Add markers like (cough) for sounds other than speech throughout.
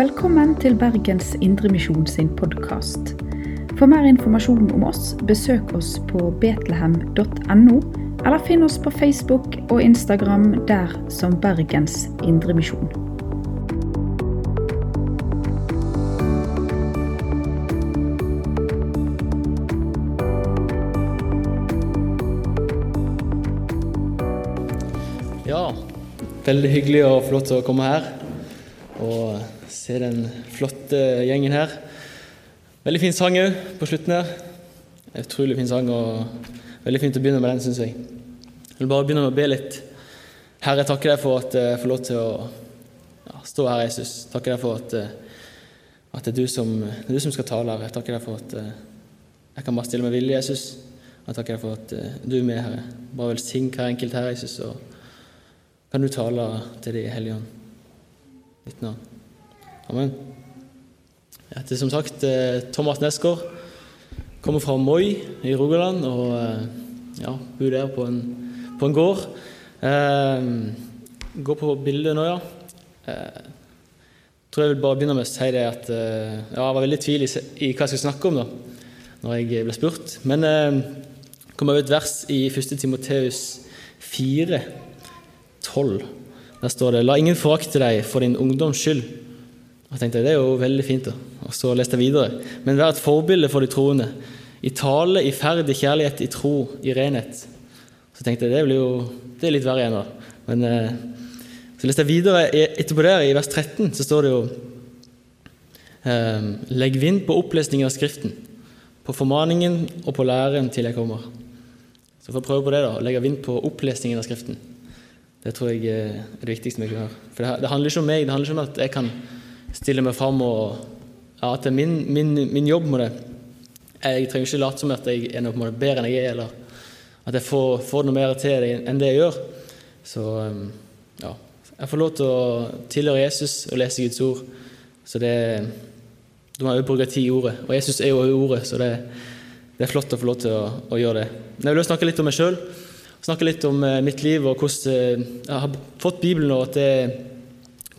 Velkommen til Bergens Indremisjon sin podkast. For mer informasjon om oss, besøk oss på betlehem.no, eller finn oss på Facebook og Instagram der som Bergens Indremisjon. Ja, veldig hyggelig å flott å komme her og se den flotte gjengen her. Veldig fin sang òg på slutten her. Utrolig fin sang, og veldig fint å begynne med den, syns jeg. Jeg vil bare begynne med å be litt. Herre, jeg takker deg for at jeg får lov til å ja, stå her, Jesus. Takker deg for at, at det, er du som, er du som skal tale her. Jeg takker deg for at jeg kan bare stille meg villig, Jesus. Jeg takker deg for at du er med, Herre. Bare velsign hver enkelt her, Jesus. og kan du tale til de Hellige Ånd. Ditt navn. Amen. Jeg heter som sagt eh, Thomas Nesgaard. Kommer fra Moi i Rogaland og eh, ja, bor der på en, på en gård. Eh, går på bildet nå, ja. Eh, tror jeg vil bare begynne med å si det at eh, ja, jeg var veldig i tvil i, i hva jeg skulle snakke om da når jeg ble spurt. Men eh, kom over et vers i 1. Timoteus 4. 12. Der står det 'La ingen forakte deg for din ungdoms skyld'. Og jeg tenkte, Det er jo veldig fint. da. Og så leste jeg videre. 'Men vær et forbilde for de troende'. I tale, i ferd, i kjærlighet, i tro, i renhet. Så tenkte jeg, det blir jo det er litt verre igjen, da. Men eh, så leste jeg videre etterpå der, i vers 13, så står det jo eh, 'Legg vind på opplesningen av Skriften, på formaningen og på læren til jeg kommer'. Så får jeg prøve på det, da. Legge vind på opplesningen av Skriften. Det tror jeg er det viktigste vi kan gjøre. For det, handler ikke om meg, det handler ikke om at jeg kan stille meg fram og ja, At min, min, min jobb med det. Jeg trenger ikke late som at jeg er noe bedre enn jeg er, eller at jeg får, får noe mer til det enn det jeg gjør. Så ja, jeg får lov til å tilhøre Jesus og lese Guds ord. Så det Da må jeg bruke tid i ordet. Og Jesus er jo i ordet, så det, det, er flott å få lov til å, å gjøre det. Men jeg vil også snakke litt om meg sjøl snakke litt om mitt liv og hvordan jeg har fått Bibelen, og at det,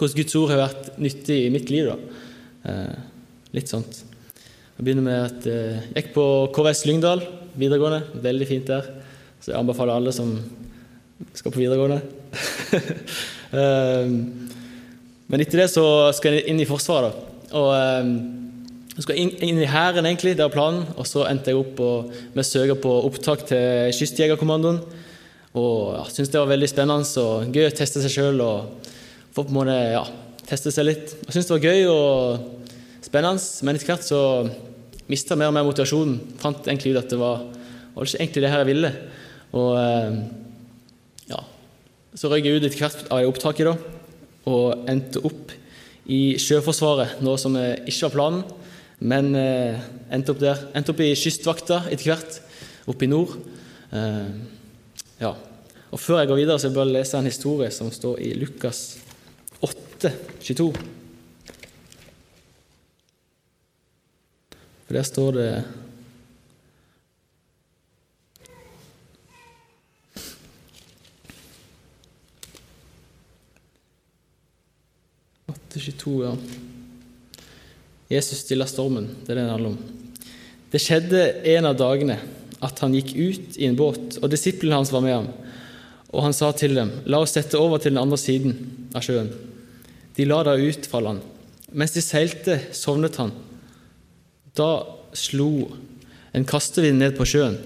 hvordan Guds ord har vært nyttig i mitt liv. Da. Litt sånt. Jeg begynner med at jeg gikk på KVS Lyngdal videregående. Veldig fint der. Så jeg anbefaler alle som skal på videregående. (laughs) Men etter det så skal jeg inn i Forsvaret. da. Og jeg skal inn, inn i Hæren, egentlig. Det var planen. Og så endte jeg opp med å søke på opptak til Kystjegerkommandoen. Og ja, syntes det var veldig spennende og gøy å teste seg sjøl og få på en måte, ja, teste seg litt. Jeg syntes det var gøy og spennende, men etter hvert så mista mer og mer motivasjonen. Fant egentlig ut at det var, var ikke egentlig det her jeg ville. Og ja, så røyk jeg ut etter hvert av opptaket da, og endte opp i Sjøforsvaret, noe som ikke var planen. Men eh, endte opp der. Endte opp i Kystvakta etter hvert, oppe i nord. Eh, ja. Og Før jeg går videre, så vil jeg lese en historie som står i Lukas 8, 22. For der står det ja. Jesus stiller stormen. Det er det det handler om. Det skjedde en av dagene at han gikk ut i en båt, og disiplene hans var med ham. Og han sa til dem, la oss sette over til den andre siden av sjøen. De la da ut fra land. Mens de seilte, sovnet han. Da slo en kastevind ned på sjøen.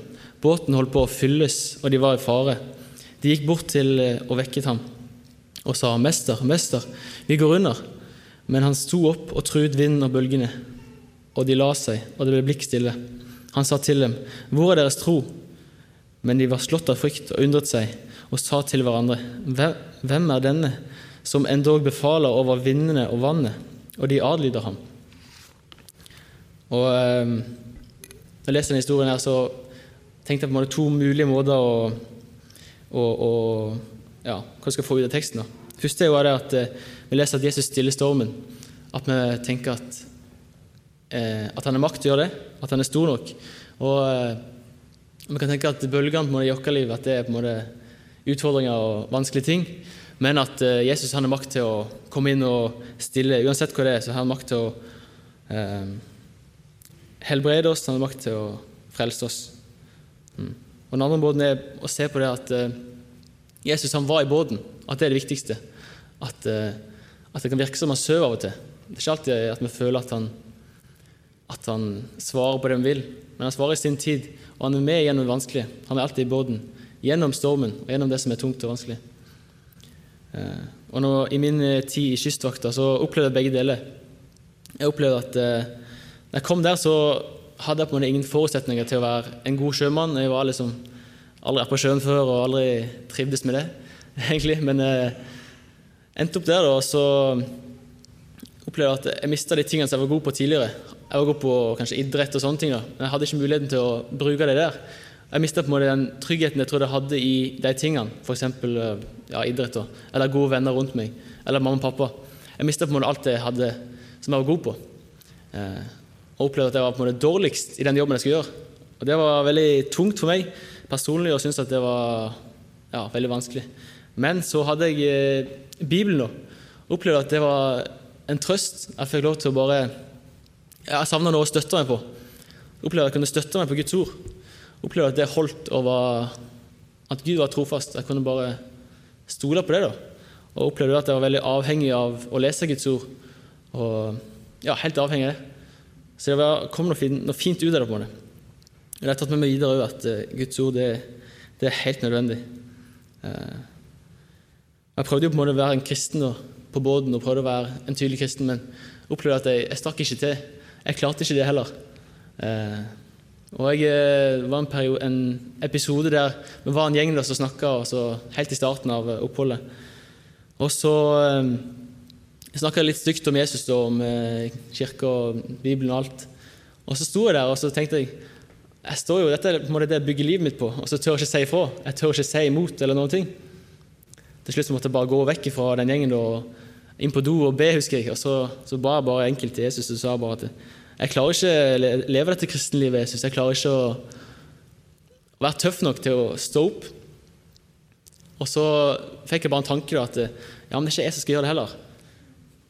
Båten holdt på å fylles, og de var i fare. De gikk bort til og vekket ham og sa, 'Mester, mester, vi går under.' Men han sto opp og truet vinden og bølgene, og de la seg, og det ble blikk stille. Han sa til dem, 'Hvor er deres tro?' Men de var slått av frykt og undret seg og sa til hverandre, 'Hvem er denne som endog befaler over vindene og vannet?' Og de adlyder ham. Og eh, Når jeg leser denne historien, her, så tenkte jeg på en måte to mulige måter å, å, å ja, hva skal få ut av teksten. da. Første jo det at eh, vi leser at Jesus stiller stormen. At vi tenker at, eh, at han har makt til å gjøre det, at han er stor nok. Og eh, Vi kan tenke at bølgene vårt liv at det er på en måte utfordringer og vanskelige ting. Men at eh, Jesus han har makt til å komme inn og stille uansett hva det er. Så har han makt til å eh, helbrede oss, han har makt til å frelse oss. Mm. Og Den andre måten er å se på det at eh, Jesus han var i båten, at det er det viktigste. At, eh, at det kan virke som han sover av og til. Det er ikke alltid at vi føler at han, at han svarer på det vi vil, men han svarer i sin tid, og han er med gjennom det vanskelige. Han er alltid i båten, gjennom stormen og gjennom det som er tungt og vanskelig. Eh, og nå, I min eh, tid i Kystvakta så opplevde jeg begge deler. Jeg opplevde at eh, når jeg kom der, så hadde jeg på en måte ingen forutsetninger til å være en god sjømann. Jeg var liksom aldri på sjøen før og aldri trivdes med det, (laughs) egentlig. Men jeg endte opp der, da, og så opplevde jeg at jeg mista de tingene som jeg var god på tidligere. Jeg var god på kanskje idrett og sånne ting, da. men jeg hadde ikke muligheten til å bruke det der. Jeg mista den tryggheten jeg trodde jeg hadde i de tingene, f.eks. Ja, idrett eller gode venner rundt meg, eller mamma og pappa. Jeg mista alt det jeg hadde som jeg var god på. Eh, og opplevde at jeg var på en måte dårligst i den jobben jeg skulle gjøre. Og Det var veldig tungt for meg personlig og syntes at det var ja, veldig vanskelig. Men så hadde jeg eh, Bibelen nå. opplevde at det var en trøst. Jeg fikk lov til å bare Jeg savna noe å støtte meg på. Opplevde at jeg kunne støtte meg på Guds ord. Opplevde at det holdt og var At Gud var trofast. Jeg kunne bare stole på det. da. Og opplevde at jeg var veldig avhengig av å lese Guds ord. Og ja, helt avhengig av det. Så det var, kom noe fint, noe fint, ut av det. på det. Og Jeg har tatt med meg videre òg at uh, Guds ord det, det, er helt nødvendig. Uh, jeg prøvde jo på en måte å være en kristen på båten og prøvde å være en tydelig kristen, men opplevde at jeg, jeg stakk ikke til. Jeg klarte ikke det heller. Uh, og jeg var en, periode, en, episode der vi var en gjeng der som snakka helt i starten av oppholdet. Og så jeg snakka litt stygt om Jesus, og om eh, kirka og Bibelen og alt. Og så sto jeg der og så tenkte jeg jeg står jo, Dette er det jeg bygger livet mitt på, og så tør jeg ikke si ifra. Jeg tør ikke si imot eller noen ting. Til slutt måtte jeg bare gå vekk fra den gjengen og inn på do og be, husker jeg. Og så, så ba jeg bare enkelt til Jesus og sa bare at jeg klarer ikke å leve dette kristenlivet, Jeg synes Jeg klarer ikke å være tøff nok til å stå opp. Og så fikk jeg bare en tanke da, at ja, men det er ikke jeg som skal gjøre det heller.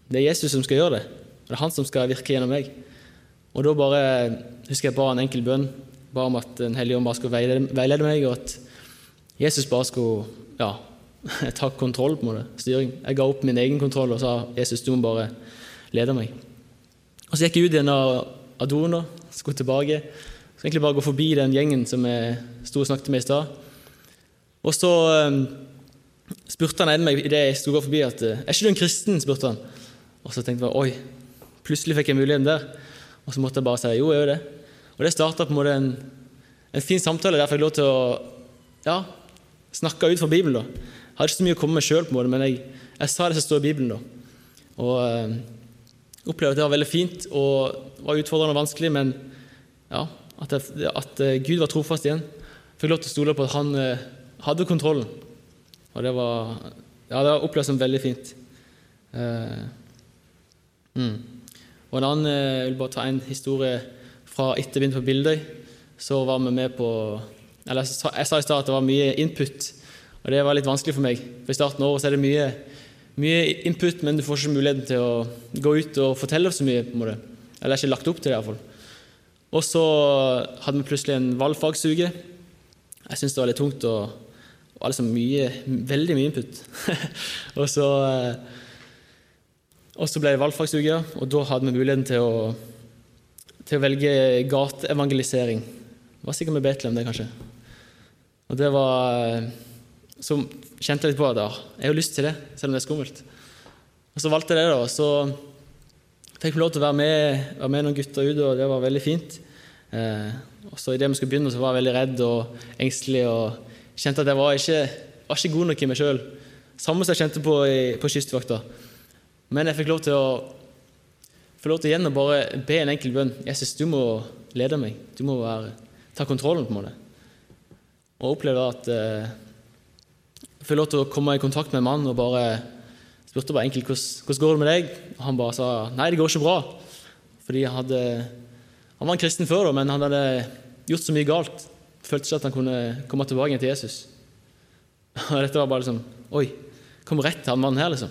Det er Jesus som skal gjøre det. Og Det er han som skal virke gjennom meg. Og da bare husker jeg ba en enkel bønn. Ba om at Den hellige ånd bare skulle veilede meg, og at Jesus bare skulle ja, (laughs) ta kontroll, på en styring. Jeg ga opp min egen kontroll og sa Jesus, du må bare lede meg. Og Så gikk jeg ut igjen av doen og skulle tilbake. Så egentlig bare gå forbi den gjengen som jeg sto og snakket med i stad. Og så um, spurte han en meg idet jeg sto og forbi, at er ikke du en kristen? spurte han. Og så tenkte jeg oi, plutselig fikk jeg muligheten der. Og så måtte jeg bare si jo, jeg gjør det. Og det starta på en måte en, en, fin samtale der jeg fikk lov til å ja, snakke ut fra Bibelen. da. Jeg hadde ikke så mye å komme med sjøl, men jeg, jeg, sa det som står i Bibelen. da. Og øh, opplevde at det var veldig fint og var utfordrende og vanskelig, men ja, at, jeg, at uh, Gud var trofast igjen. Jeg fikk lov til å stole på at han uh, hadde kontrollen. Og det var ja, det var opplevd som veldig fint. Uh, Mm. Og en annen, eh, Jeg vil bare ta en historie fra etter jeg på Bildøy. Så var vi med på eller Jeg sa i stad at det var mye input, og det var litt vanskelig for meg. For I starten av året er det mye, mye, input, men du får ikke muligheten til å gå ut og fortelle så mye. på måte. Eller ikke lagt opp til det, iallfall. Og så hadde vi plutselig en valgfagsuke. Jeg syntes det var litt tungt og, og liksom mye, veldig mye input. (laughs) og så eh, og så ble det valgfagsuke, og da hadde vi muligheten til å, til å velge gateevangelisering. Det var sikkert med Betlehem, det, kanskje. Og det var Så kjente jeg litt på at jeg har lyst til det, selv om det er skummelt. Og så valgte jeg det, da. Og så fikk vi lov til å være med, være med noen gutter ut, og det var veldig fint. Eh, og så Idet vi skulle begynne, så var jeg veldig redd og engstelig og kjente at jeg var ikke, var ikke god nok i meg sjøl. Samme som jeg kjente på i, på Kystvakta. Men jeg fikk lov til å få lov til igjen å bare be en enkel bønn. Jesus, du må lede meg. Du må være, ta kontrollen, på meg. Og oppleve at eh, jeg fikk lov til å komme i kontakt med en mann og bare spurte bare enkelt hvordan går det med deg. Og han bare sa nei, det går ikke bra. Fordi han hadde Han var en kristen før, men han hadde gjort så mye galt. Følte ikke at han kunne komme tilbake til Jesus. (laughs) Og dette var bare liksom Oi, kom rett til han mannen her, liksom.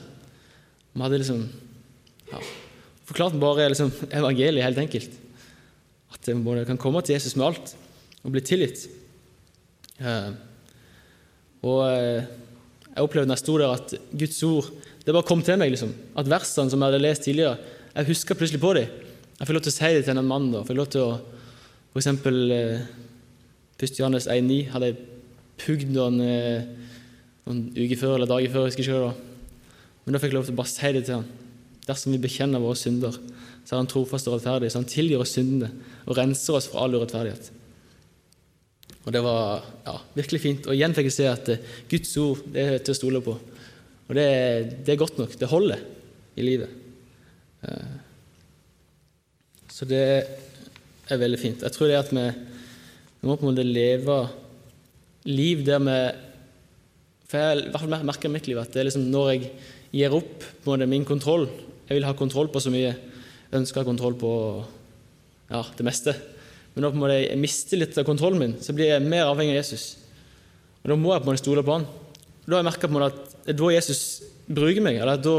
Vi hadde liksom ja, forklart bare liksom, evangeliet, helt enkelt. At man kan komme til Jesus med alt og bli tilgitt. Uh, og eh, jeg opplevde når jeg sto der, at Guds ord det bare kom til meg. liksom. At versene som jeg hadde lest tidligere, jeg huska plutselig på dem. Jeg fikk lov til å si det til en mann. da. Jeg fikk lov til å, For eksempel eh, 1. Johannes 1,9 hadde jeg pugd noen, eh, noen uker før eller dager før. jeg husker ikke da. Men da fikk jeg lov til å bare si det til han. Dersom vi bekjenner våre synder, så er han trofast og rettferdig, så han tilgir oss syndene og renser oss fra all urettferdighet. Og Det var ja, virkelig fint. Og igjen fikk jeg se at eh, Guds ord det er til å stole på. Og det, det er godt nok. Det holder i livet. Eh, så det er veldig fint. Jeg tror det at vi, vi må på en måte leve liv der vi For jeg hvert fall merker mitt liv at det er liksom når jeg gir opp på en måte min kontroll Jeg vil ha kontroll på så mye. Jeg ønsker kontroll på ja, det meste. Men nå på jeg mister litt av kontrollen min, så blir jeg mer avhengig av Jesus. Og Da må jeg på en måte stole på han. Og Da har jeg merka at det er da Jesus bruker meg, eller da,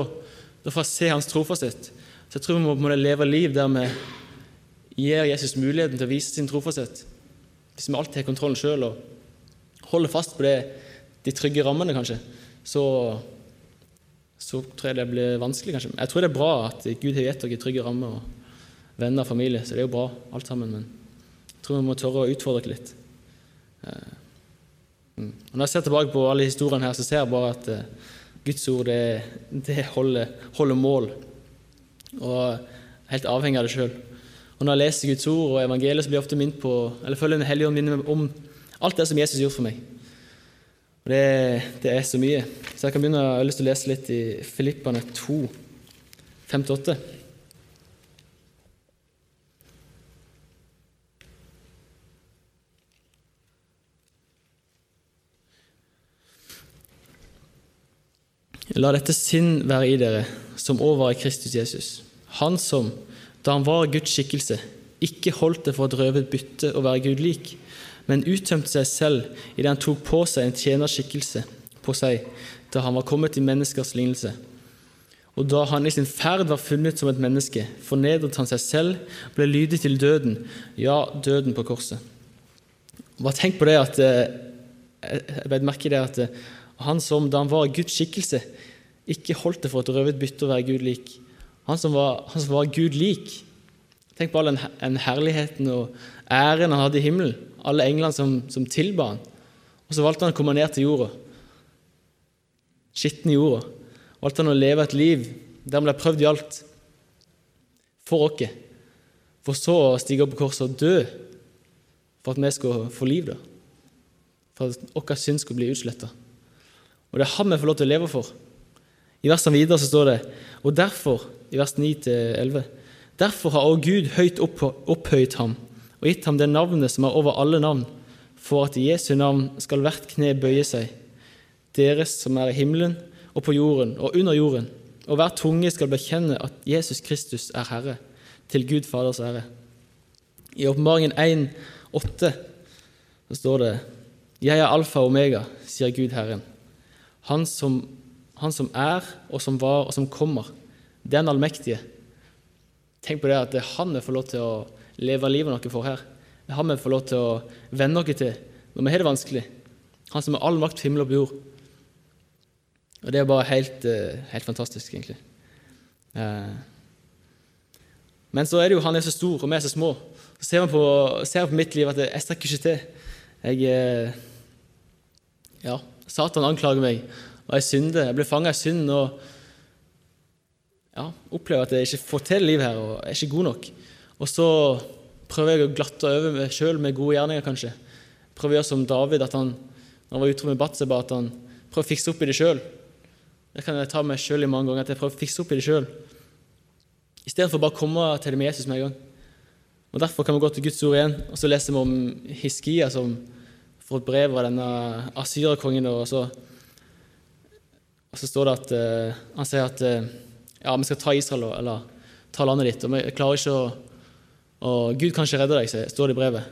da får jeg se hans trofasthet. Så jeg tror vi må på en måte leve liv der vi gir Jesus muligheten til å vise sin trofasthet. Hvis vi alltid har kontrollen sjøl og holder fast på det, de trygge rammene, kanskje, så, så tror jeg det blir vanskelig, kanskje. Jeg tror det er bra at Gud har gitt dere trygge rammer, venner og familie, så det er jo bra alt sammen. men tror vi må tørre å utfordre litt. Eh, mm. Når jeg ser tilbake på alle historiene her, så ser jeg bare at eh, Guds ord det, det holder, holder, mål. Og er helt avhengig av det sjøl. Og når jeg leser Guds ord og evangeliet, så blir jeg ofte minnet på eller følger Den hellige ånd minnet om alt det som Jesus gjorde for meg. Og det, det, er så mye. Så jeg kan begynne, jeg har lyst til å lese litt i Filippane 2, 5-8. La dette sinn være i dere, som over i Kristus Jesus. Han som, da han var Guds skikkelse, ikke holdt det for et røvet bytte å være Gud lik, men uttømte seg selv idet han tok på seg en tjenerskikkelse på seg da han var kommet i menneskers lignelse. Og da han i sin ferd var funnet som et menneske, fornedret han seg selv, ble lydig til døden, ja, døden på korset. Bare tenk på det at eh, Jeg ble merke i det at eh, han som da han var Guds skikkelse, ikke holdt det for et røvet bytte å være Gud lik. Han som var, han som var Gud lik. Tenk på all den, den, herligheten og æren han hadde i himmelen. Alle englene som, som tilba han. Og så valgte han å komme ned til jorda. Skitten i jorda. Valgte han å leve et liv der han ble prøvd i alt. For oss. For så å stige opp på korset og dø for at vi skulle få liv. da. For at vår synd skulle bli utsletta. Og det er han vi får lov til å leve for. I versene videre så står det Og derfor, i vers 9-11, derfor har også Gud høyt opphøyt ham og gitt ham det navnet som er over alle navn, for at i Jesu navn skal hvert kne bøye seg, deres som er i himmelen og på jorden og under jorden, og hver tunge skal bekjenne at Jesus Kristus er Herre, til Gud Faders ære. I Åpenbaringen 1,8 så står det Jeg er alfa og omega, sier Gud Herren han som, han som, er, og som var, og som kommer. Er den allmektige. Tenk på det at det er han vi får lov til å leve livet noe for her. Det er han vi får lov til å venne oss til når vi har det vanskelig. Han som har all makt på himmel og jord. Og det er bare helt, eh, helt fantastisk, egentlig. Eh, men så er det jo han er så stor, og vi er så små. Så ser man på, ser på mitt liv at jeg strekker ikke til. Jeg eh, Ja, Satan anklager meg, og jeg synder. Jeg blir fanga i synd og ja, opplever at jeg ikke får til livet her og jeg er ikke god nok. Og så prøver jeg å glatte over meg sjøl med gode gjerninger, kanskje. Prøver å gjøre som David, at han, når han var utro med Batseba, at han prøver å fikse opp i det sjøl. Det kan jeg ta meg sjøl i mange ganger, at jeg prøver å fikse opp i det sjøl. Istedenfor bare å komme til det med Jesus med en gang. Og Derfor kan vi gå til Guds ord igjen, og så leser vi om Hiskia som får et brev av denne asyrerkongen. Og så, og så står det at uh, han sier at uh, ja, vi skal ta Israel, eller ta landet ditt. Og vi klarer ikke å og Gud kan ikke redde deg, står det i brevet.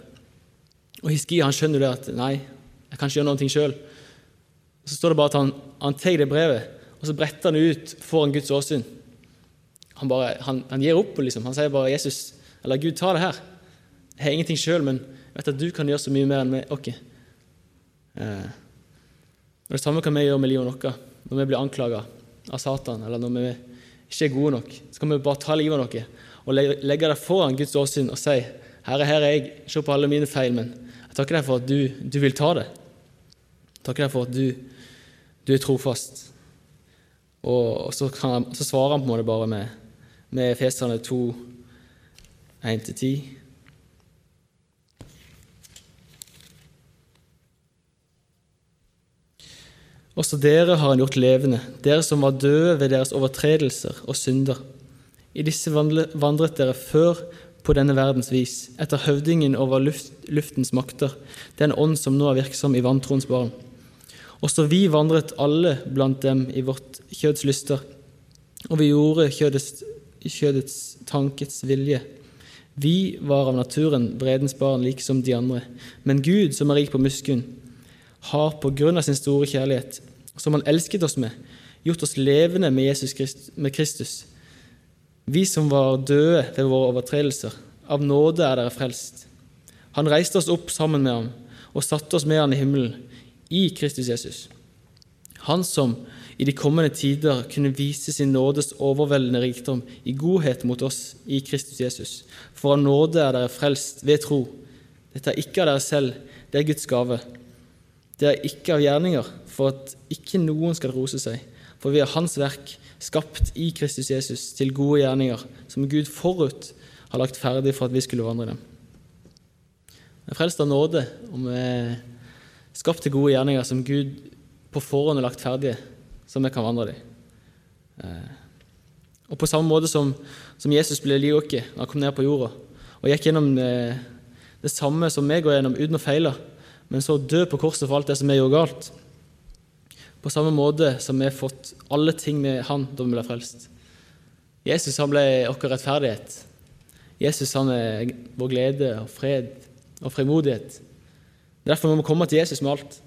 Og Hiskia han skjønner jo det at nei, jeg kan ikke gjøre noe sjøl. Så står det bare at han, han tar det brevet, og så bretter han det ut foran Guds åsyn. Han, bare, han, han gir opp. liksom. Han sier bare 'Jesus, eller Gud, ta det her'. Jeg har ingenting sjøl, men jeg vet at du kan gjøre så mye mer enn meg. Ok. Eh, er Det samme kan vi gjøre med livet vårt når vi blir anklaga av Satan, eller når vi ikke er gode nok. Så kan vi bare ta livet av noe og legge det foran Guds åsyn og si Herre, her er jeg, se på alle mine feil, men jeg takker deg for at du, du vil ta det. Jeg takker deg for at du, du er trofast. Og så, han, så, svarer han på en måte bare med, med Feserne 2, 1-10. Også dere har han gjort levende, dere som var døde ved deres overtredelser og synder. I disse vandret dere før på denne verdens vis, etter høvdingen over luft, luftens makter, den ånd som nå er virksom i vantroens barn. Også vi vandret alle blant dem i vårt kjøds lyster, og vi gjorde kjødets, kjødets tankets vilje. Vi var av naturen vredens barn, like som de andre. Men Gud, som er rik på musken, har på grunn av sin store kjærlighet, som Han elsket oss med, gjort oss levende med, Jesus Christ, med Kristus. Vi som var døde ved våre overtredelser, av nåde er dere frelst. Han reiste oss opp sammen med ham og satte oss med han i himmelen, i Kristus Jesus. Han som i de kommende tider kunne vise sin nådes overveldende rikdom i godhet mot oss i Kristus Jesus. For av nåde er dere frelst ved tro. Dette er ikke av dere selv, det er Guds gave. Det er ikke av gjerninger, for at ikke noen skal rose seg. For vi er Hans verk, skapt i Kristus Jesus til gode gjerninger, som Gud forut har lagt ferdig for at vi skulle vandre i dem. Vi er frelst av nåde, og vi er skapt til gode gjerninger som Gud på forhånd har lagt ferdige, så vi kan vandre dem. Eh, og på samme måte som, som Jesus ble oss da han kom ned på jorda og gikk gjennom det, eh, det samme som vi går gjennom uten å feile, men så dø på korset for alt det som vi gjorde galt. På samme måte som vi har fått alle ting med Han da vi ble frelst. Jesus han ble vår rettferdighet. Jesus han er vår glede og fred og frimodighet. Derfor må vi komme til Jesus med alt.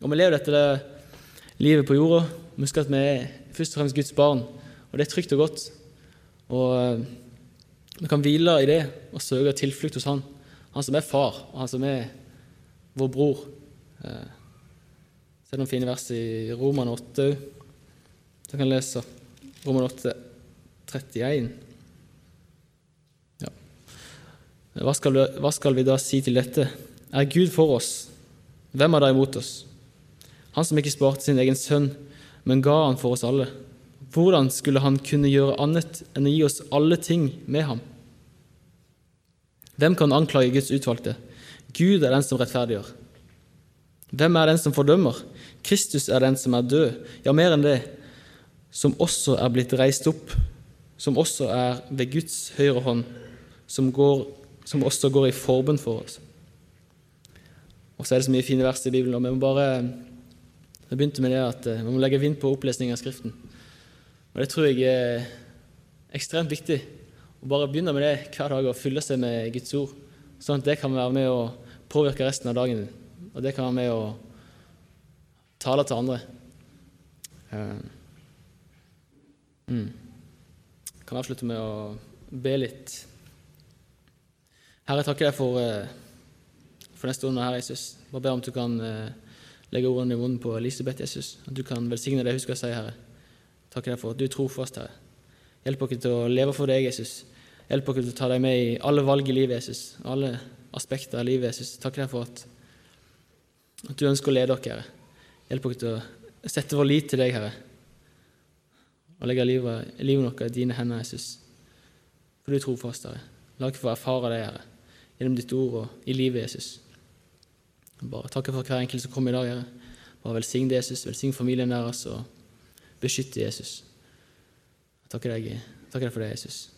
Og vi lever dette livet på jorda. Vi husker at vi er først og fremst Guds barn, og det er trygt og godt. Og eh, vi kan hvile i det og søke tilflukt hos Han. Han som er far, og han som er vår bror. Eh, så er det noen fine vers i Roman 8 òg. Du kan lese Roman 8, 31. Ja. Hva skal, hva skal vi da si til dette? Er Gud for oss? Hvem er da imot oss? Han som ikke sparte sin egen sønn, men ga han for oss alle. Hvordan skulle han kunne gjøre annet enn å gi oss alle ting med ham? Hvem kan anklage Guds utvalgte? Gud er den som rettferdiggjør. Hvem er den som fordømmer? Kristus er den som er død, ja, mer enn det, som også er blitt reist opp, som også er ved Guds høyre hånd, som, går, som også går i forbund for oss. Og så er det så mye fine vers i Bibelen, og vi må bare Jeg begynte med det at eh, vi må legge vind på opplesning av Skriften. Og det tror jeg er ekstremt viktig. Å bare begynne med det hver dag og fylle seg med Guds ord, sånn at det kan være med å påvirke resten av dagen din. Og det kan være med å tale til andre. Uh, mm. Jeg kan avslutte med å be litt. Herre, jeg takker deg for, uh, for neste stund her, Jesus. Bare be om du kan uh, legge ordene i munnen på Elisabeth, Jesus. At du kan velsigne det hun skal si, Herre. Takker deg for at du er trofast, Herre. Hjelp oss til å leve for deg, Jesus. Hjelp oss til å ta deg med i alle valg i livet, Jesus. Alle aspekter av livet, Jesus. Takk deg for at at du ønsker å lede oss, Herre. Hjelp oss til å sette vår lit til deg, Herre, og legge livet, livet vårt i dine hender, Jesus. For du er trofast, Herre. La oss få erfare det, Herre, gjennom ditt ord og i livet, Jesus. Bare takk for hver enkelt som kommer i dag, Herre. Bare velsign Jesus, velsign familien deres og beskytte Jesus. Takker deg, takker deg for det, Jesus.